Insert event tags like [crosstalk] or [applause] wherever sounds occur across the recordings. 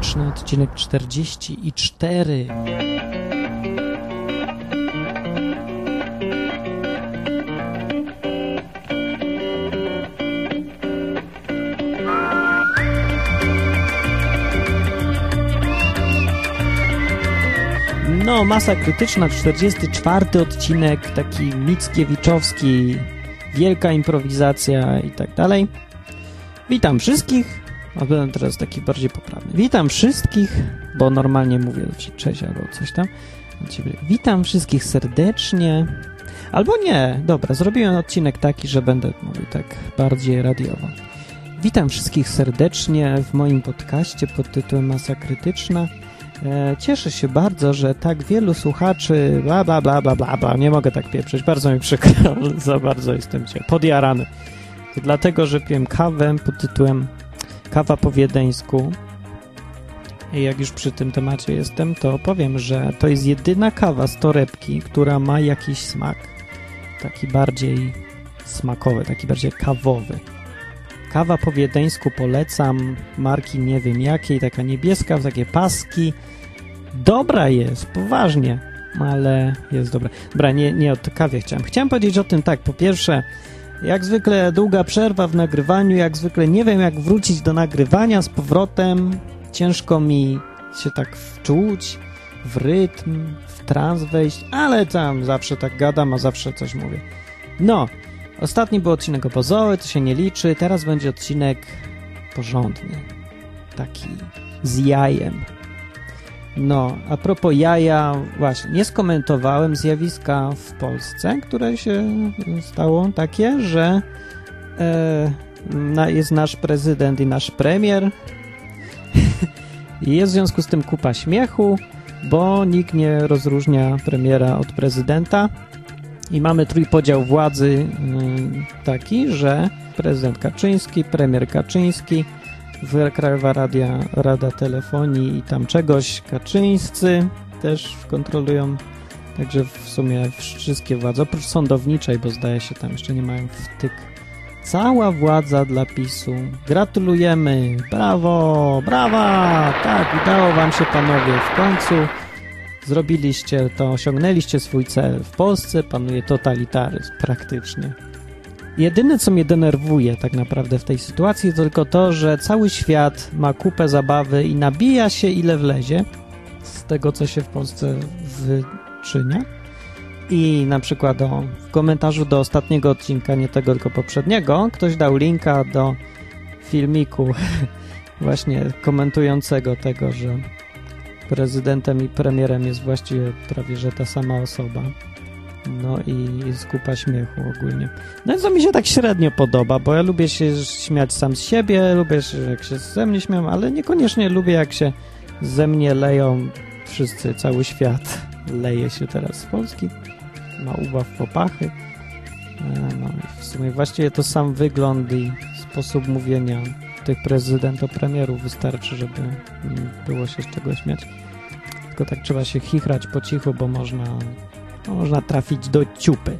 krytyczna, odcinek 44. No, masa krytyczna, 44 odcinek, taki Mickiewiczowski, wielka improwizacja i tak dalej. Witam wszystkich, a będę teraz taki bardziej poprawny. Witam wszystkich, bo normalnie mówię cześć albo coś tam. Witam wszystkich serdecznie. Albo nie, dobra, zrobiłem odcinek taki, że będę mówił tak bardziej radiowo. Witam wszystkich serdecznie w moim podcaście pod tytułem Masa Krytyczna. E, cieszę się bardzo, że tak wielu słuchaczy, bla, bla, bla, bla, bla, bla. Nie mogę tak pieprzyć, bardzo mi przykro, [laughs] za bardzo jestem cię podjarany. To dlatego, że piłem kawę pod tytułem Kawa po wiedeńsku. I jak już przy tym temacie jestem, to powiem, że to jest jedyna kawa z torebki, która ma jakiś smak. Taki bardziej smakowy, taki bardziej kawowy. Kawa po wiedeńsku polecam, marki nie wiem jakiej, taka niebieska, w takie paski. Dobra jest, poważnie, ale jest dobra. Dobra, nie, nie o kawie chciałem. Chciałem powiedzieć o tym tak, po pierwsze, jak zwykle długa przerwa w nagrywaniu, jak zwykle nie wiem jak wrócić do nagrywania z powrotem. Ciężko mi się tak wczuć w rytm, w trans wejść, ale tam zawsze tak gadam, a zawsze coś mówię. No, ostatni był odcinek obozowy, to się nie liczy, teraz będzie odcinek porządny, taki z jajem. No, a propos jaja, właśnie, nie skomentowałem zjawiska w Polsce, które się stało takie, że e, jest nasz prezydent i nasz premier. [laughs] Jest w związku z tym kupa śmiechu, bo nikt nie rozróżnia premiera od prezydenta. I mamy trójpodział władzy y, taki, że prezydent Kaczyński, premier Kaczyński, Krajowa Radia, Rada Telefonii i tam czegoś, Kaczyńscy też kontrolują, także w sumie wszystkie władze, oprócz sądowniczej, bo zdaje się tam jeszcze nie mają wtyk. Cała władza dla PiSu. Gratulujemy! Brawo! Brawa! Tak, udało wam się panowie w końcu. Zrobiliście to, osiągnęliście swój cel. W Polsce panuje totalitaryzm praktycznie. Jedyne, co mnie denerwuje tak naprawdę w tej sytuacji, to tylko to, że cały świat ma kupę zabawy i nabija się ile wlezie z tego, co się w Polsce wyczynia. I na przykład o, w komentarzu do ostatniego odcinka, nie tego, tylko poprzedniego, ktoś dał linka do filmiku [laughs] właśnie komentującego tego, że prezydentem i premierem jest właściwie prawie że ta sama osoba. No i jest kupa śmiechu ogólnie. No i co mi się tak średnio podoba, bo ja lubię się śmiać sam z siebie, lubię jak się ze mnie śmiałem, ale niekoniecznie lubię jak się ze mnie leją wszyscy, cały świat [laughs] leje się teraz z Polski. Ma ubaw popachy. E, no w sumie właściwie to sam wygląd i sposób mówienia tych prezydentów-premierów wystarczy, żeby było się z czego śmiać. Tylko tak trzeba się chichrać po cichu, bo można można trafić do ciupy.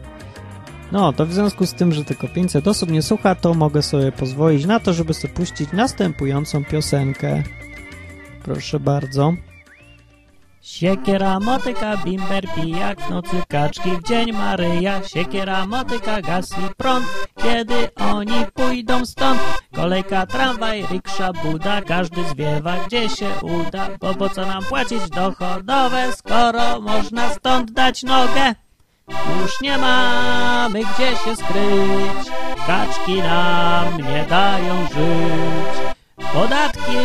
No, to w związku z tym, że tylko 500 osób nie słucha, to mogę sobie pozwolić na to, żeby sobie puścić następującą piosenkę. Proszę bardzo. Siekiera, motyka, bimber, pijak, nocy kaczki, w dzień Maryja. Siekiera, motyka, gaz i prąd, kiedy oni pójdą stąd. Kolejka, tramwaj, riksza, buda, każdy zwiewa gdzie się uda. Bo po co nam płacić dochodowe, skoro można stąd dać nogę? Już nie mamy gdzie się skryć, kaczki nam nie dają żyć. Podatki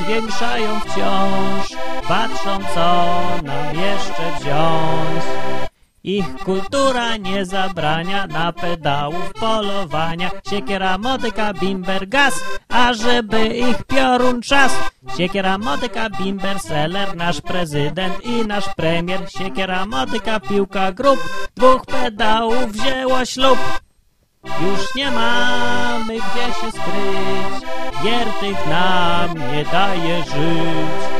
zwiększają wciąż, patrzą co nam jeszcze wziąć. Ich kultura nie zabrania na pedałów polowania. Siekiera, motyka, bimber, gaz, a żeby ich piorun czas. Siekiera, motyka, bimber, seller, nasz prezydent i nasz premier. Siekiera, motyka, piłka, grup, dwóch pedałów wzięło ślub. Już nie mamy gdzie się skryć, wiertych nam nie daje żyć.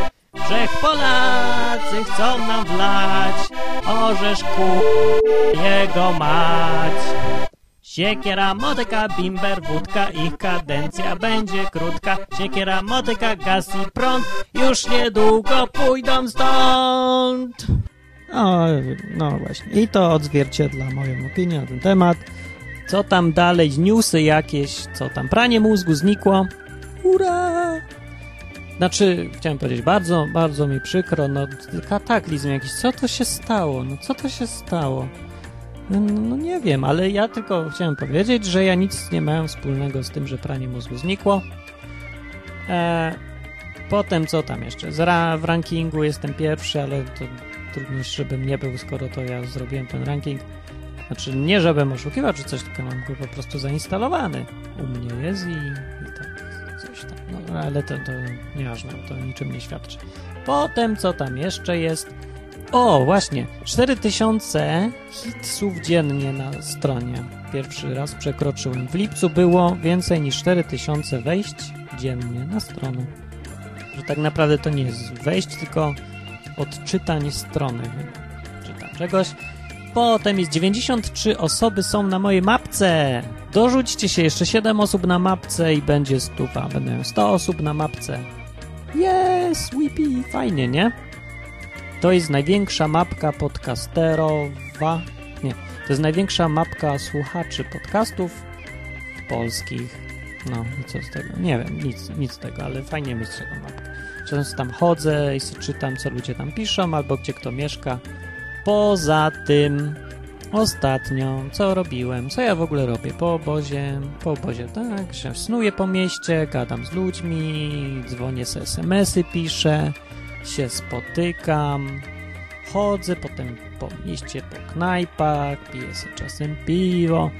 Wszech Polacy chcą nam wlać, orzesz ku jego mać. Siekiera, motyka, bimber, wódka, ich kadencja będzie krótka. Siekiera, motyka, gaz i prąd, już niedługo pójdą stąd. O, no właśnie. I to odzwierciedla moją opinię na ten temat. Co tam dalej? Newsy jakieś? Co tam? Pranie mózgu znikło? Ura! Znaczy, chciałem powiedzieć, bardzo, bardzo mi przykro, no kataklizm jakiś. Co to się stało? No co to się stało? No, no nie wiem, ale ja tylko chciałem powiedzieć, że ja nic nie miałem wspólnego z tym, że pranie mózgu znikło. E, potem co tam jeszcze? W rankingu jestem pierwszy, ale to trudno, żebym nie był, skoro to ja zrobiłem ten ranking. Znaczy, nie żebym oszukiwał czy coś, tylko mam go po prostu zainstalowany. U mnie jest i, No, ale to, to nieważne, to niczym nie świadczy. Potem co tam jeszcze jest? O, właśnie, 4000 hitsów dziennie na stronie. Pierwszy raz przekroczyłem. W lipcu było więcej niż 4000 wejść dziennie na stronę. Że tak naprawdę to nie jest wejść, tylko odczytań strony. Czytam czegoś. Potem jest 93 osoby są na mojej mapce. Dorzućcie się jeszcze 7 osób na mapce i będzie stuwa. Będę miał 100 osób na mapce. Yes, Weepy, fajnie, nie? To jest największa mapka podcasterowa. Nie, to jest największa mapka słuchaczy podcastów polskich. No i co z tego? Nie wiem, nic, nic z tego, ale fajnie mieć taką mapkę. Często tam chodzę i czytam, co ludzie tam piszą, albo gdzie kto mieszka. Poza tym, ostatnio, co robiłem, co ja w ogóle robię? Po obozie, po obozie, tak, że snuję po mieście, gadam z ludźmi, dzwonię z SMS-y, piszę, się spotykam, chodzę potem po mieście, po knajpach, piję sobie czasem piwo,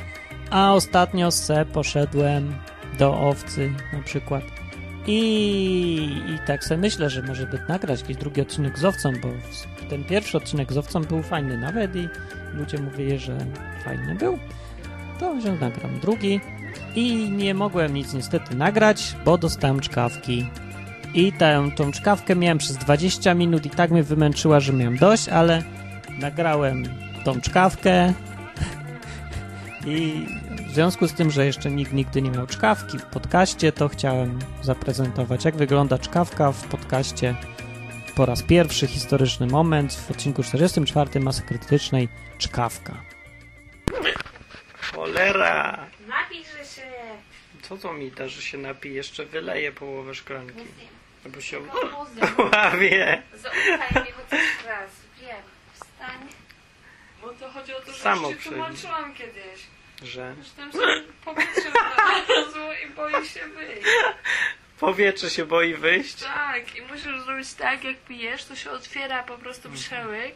a ostatnio se poszedłem do owcy na przykład i, i tak sobie myślę, że może by nagrać jakiś drugi odcinek z owcą, bo ten pierwszy odcinek z owcą był fajny nawet i ludzie mówili, że fajny był. To wziąłem, nagram drugi i nie mogłem nic niestety nagrać, bo dostałem czkawki. I tę, tą czkawkę miałem przez 20 minut i tak mnie wymęczyła, że miałem dość, ale nagrałem tą czkawkę [laughs] i związku z tym, że jeszcze nikt nigdy nie miał czkawki w podcaście, to chciałem zaprezentować, jak wygląda czkawka w podcaście po raz pierwszy historyczny moment w odcinku 44 Masy Krytycznej czkawka. Cholera! Napisz się. Co to mi da, że się napije? Jeszcze wyleję połowę szklanki. Albo się [laughs] ławie. Zaufaj mi chociaż raz. Wiem. Wstań. Bo to chodzi o to, że Samo już tłumaczyłam kiedyś. Że Że tam się powietrze znalazło i boi się wyjść. powietrze się boi wyjść. Tak, i musisz zrobić tak, jak pijesz, to się otwiera po prostu przełyk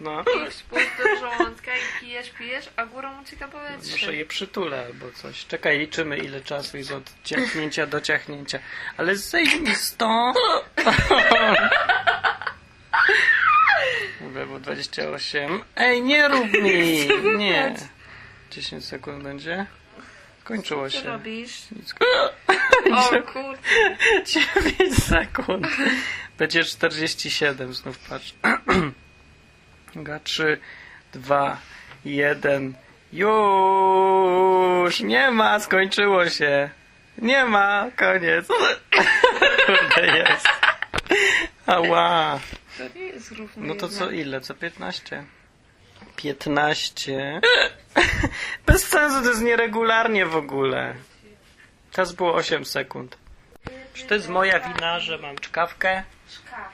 No. i do żołądka i pijesz, pijesz, a górą ucieka powietrze. Muszę je przytulę albo coś. Czekaj, liczymy ile czasu jest od ciachnięcia do ciachnięcia. Ale zejdź mi stąd! Mówię, było 28. Ej, nie rób mi! Nie. 10 sekund będzie. Kończyło Co się. robisz? Nic. [laughs] O kurde. 9 sekund. Będzie 47, znów patrz. Uwaga, 3, 2, 1. Już! Nie ma, skończyło się. Nie ma, koniec. [laughs] Kurde jest. Ała. To nie jest równo No to co ile? Co 15? 15. [laughs] Bez sensu, to jest nieregularnie w ogóle. Teraz było 8 sekund. Czy to jest moja wina, że mam czkawkę? Szkaf.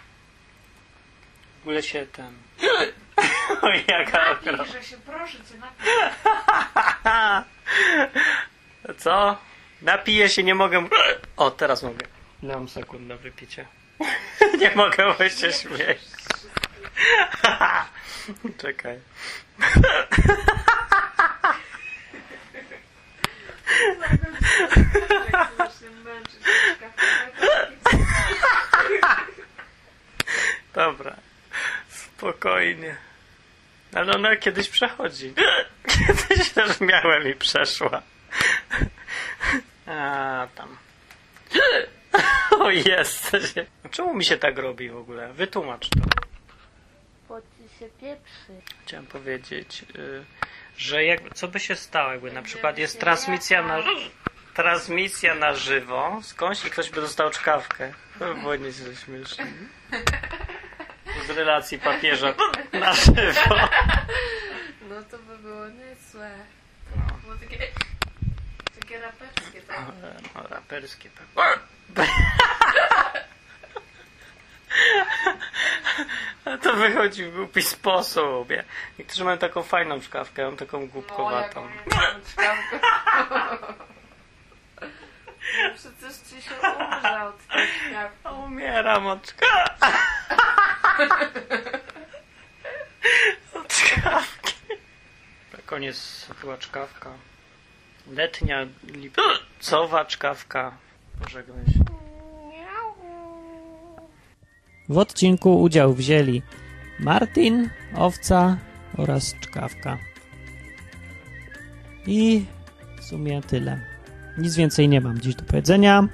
W ogóle się ten... [laughs] Oj, jaka okro... Napij, że się proszę cię napij. [laughs] Co? Napiję się, nie mogę... O, teraz mogę. Mam sekund na wypicie? nie mogę, bo się śmieć. [laughs] Czekaj. Dobra. Spokojnie. Ale ona kiedyś przechodzi. [laughs] Kiedyś też miałem i przeszła. A tam. [laughs] O jest. Czemu mi się tak robi w ogóle? Wytłumacz to. Się pieprzy. Chciałem powiedzieć. y, że jakby, co by się stało, jakby na przykład jest transmisja na, transmisja na żywo, skądś i ktoś by dostał czkawkę. To by było nieźle śmieszne. Z relacji papieża na żywo. No to by było niezłe. Było takie, takie raperskie, tak? No, raperskie pewnie. [laughs] Ale to [laughs] wychodzi w głupi sposób. Ja, niektórzy mają taką fajną szkawkę, ja mam taką głupkowatą. No, [laughs] Przecież ci się umrze od tej szkawki. Umieram od szka- [laughs] Od czkawki. Na koniec była czkawka. Letnia, lipcowa czkawka. Pożegnaj się. W odcinku udział wzięli Martin, Owca oraz Czkawka. I w sumie tyle. Nic więcej nie mam dziś do powiedzenia,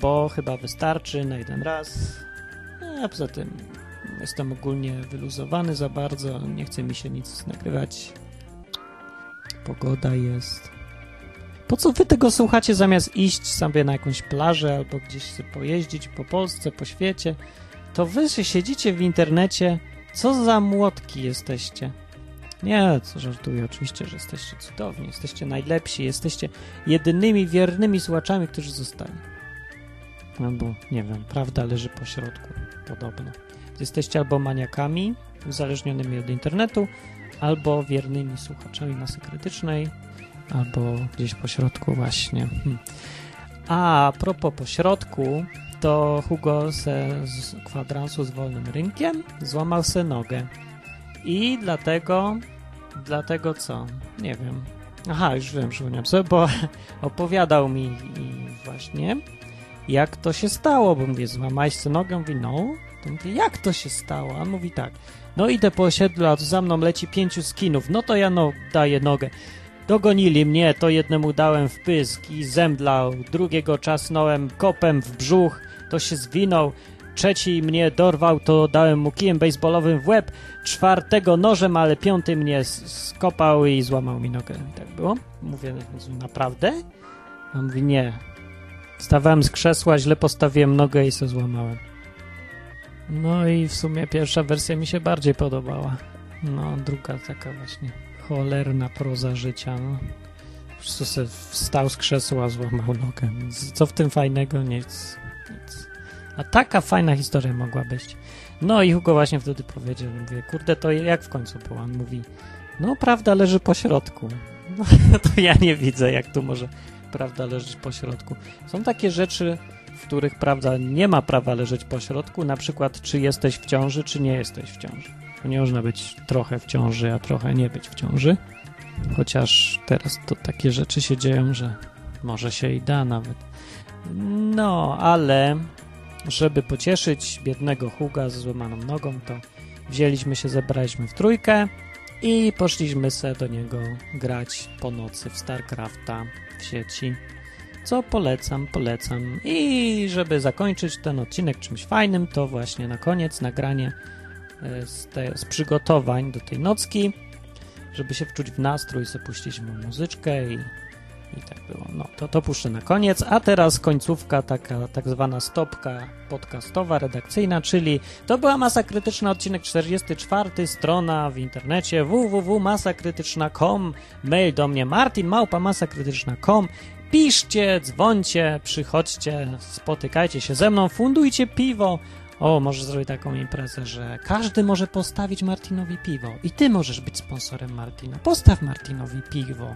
bo chyba wystarczy na jeden raz. A poza tym jestem ogólnie wyluzowany za bardzo, nie chce mi się nic nagrywać. Pogoda jest. Po co wy tego słuchacie zamiast iść sobie na jakąś plażę albo gdzieś pojeździć po Polsce, po świecie? To wy siedzicie w internecie. Co za młotki jesteście? Nie, co żartuję, oczywiście, że jesteście cudowni, jesteście najlepsi, jesteście jedynymi wiernymi słuchaczami, którzy zostali. Albo, nie wiem, prawda leży po środku, podobno. Jesteście albo maniakami uzależnionymi od internetu, albo wiernymi słuchaczami masy krytycznej, albo gdzieś po środku właśnie. Hm. A propos po środku, to Hugo se z kwadransu z wolnym rynkiem złamał se nogę. I dlatego, dlatego co? Nie wiem. Aha, już wiem, przypomniałem sobie, bo [laughs] opowiadał mi właśnie, jak to się stało, bo mówię, złamałeś sobie nogę? Mówi, no. To mówię, jak to się stało? A mówi tak, no idę po osiedlu, a za mną leci pięciu skinów, no to ja no daję nogę. Dogonili mnie, to jednemu dałem w pysk i zemdlał, drugiego czasnąłem kopem w brzuch, to się zwinął, trzeci mnie dorwał, to dałem mu kijem baseballowym w łeb, czwartego nożem, ale piąty mnie skopał i złamał mi nogę. Tak było. Mówię, naprawdę? A on mówi, nie. Wstawałem z krzesła, źle postawiłem nogę i se złamałem. No i w sumie pierwsza wersja mi się bardziej podobała. No, druga taka właśnie cholerna proza życia, no. Po prostu wstał z krzesła, złamał nogę. Co w tym fajnego? Nic. Nic. A taka fajna historia mogła być. No i Hugo właśnie wtedy powiedział, mówię, kurde, to jak w końcu było? On mówi, no prawda leży po środku. [laughs] No to ja nie widzę, jak tu może prawda leżeć po środku. Są takie rzeczy, w których prawda nie ma prawa leżeć po środku, na przykład czy jesteś w ciąży, czy nie jesteś w ciąży. Nie można być trochę w ciąży, a trochę nie być w ciąży. Chociaż teraz to takie rzeczy się dzieją, że może się i da nawet. No, ale żeby pocieszyć biednego Huga z złamaną nogą, to wzięliśmy się, zebraliśmy w trójkę i poszliśmy se do niego grać po nocy w StarCrafta w sieci. Co polecam, polecam. I żeby zakończyć ten odcinek czymś fajnym, to właśnie na koniec nagranie z, te, z przygotowań do tej nocki, żeby się wczuć w nastrój, sobie puściliśmy muzyczkę i, i tak było. No, to, to puszczę na koniec, a teraz końcówka, taka tak zwana stopka podcastowa, redakcyjna, czyli to była Masa Krytyczna, odcinek 44, strona w internecie www.masakrytyczna.com, mail do mnie martinmałpa.masakrytyczna.com Piszcie, dzwońcie, przychodźcie, spotykajcie się ze mną, fundujcie piwo. O, może zrobię taką imprezę, że każdy może postawić Martinowi piwo. I ty możesz być sponsorem Martina. Postaw Martinowi piwo.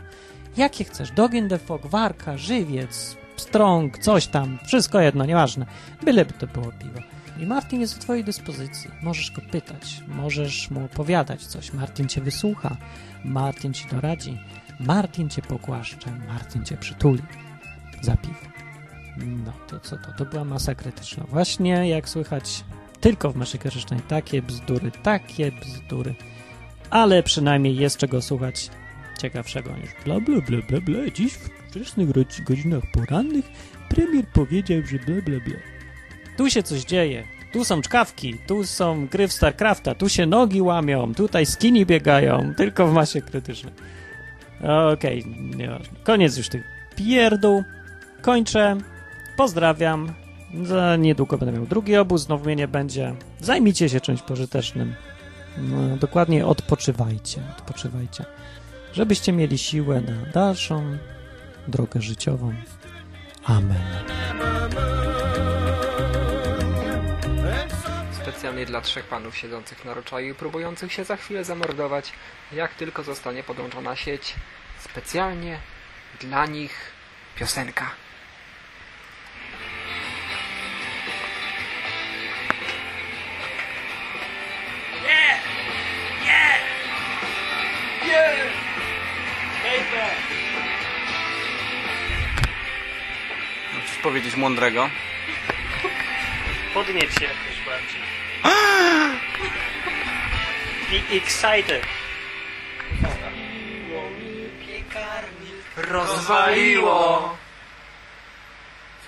Jakie chcesz? Dog in the Fog, Warka, Żywiec, Strong, coś tam. Wszystko jedno, nieważne. Byleby to było piwo. I Martin jest w twojej dyspozycji. Możesz go pytać, możesz mu opowiadać coś. Martin cię wysłucha, Martin ci doradzi. Martin cię pogłaszcze, Martin cię przytuli za piwo. No, to co to? To była masa krytyczna. Właśnie, jak słychać, tylko w maszej krytycznej takie bzdury, takie bzdury. Ale przynajmniej jest czego słuchać ciekawszego niż bla bla bla bla bla. Dziś w wczesnych godzinach porannych premier powiedział, że bla bla bla. Tu się coś dzieje. Tu są czkawki, tu są gry w StarCrafta, tu się nogi łamią, tutaj skini biegają, tylko w masie krytycznej. Okej, nieważne. Koniec już tych pierdół. Kończę. Pozdrawiam. Za niedługo będę miał drugi obóz, znowu mnie nie będzie. Zajmijcie się czymś pożytecznym. No, dokładnie odpoczywajcie, odpoczywajcie. Żebyście mieli siłę na dalszą drogę życiową. Amen. Specjalnie dla trzech panów siedzących na roczaju i próbujących się za chwilę zamordować, jak tylko zostanie podłączona sieć. Specjalnie dla nich piosenka. Powiedzieć mądrego. Podnieś się jakoś bardziej. [gasps] Be excited. Rozwaliło!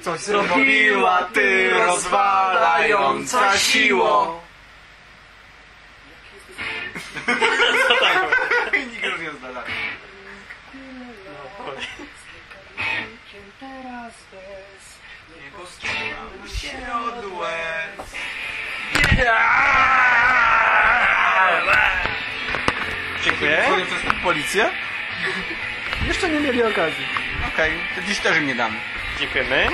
Coś zrobiła ty rozwalająca siło! [laughs] Nikt już nie zna dalej. Nie łez. Dziękuję. przez policję? Jeszcze nie mieli okazji. Okej, to dziś też im nie dam. Dziękujemy.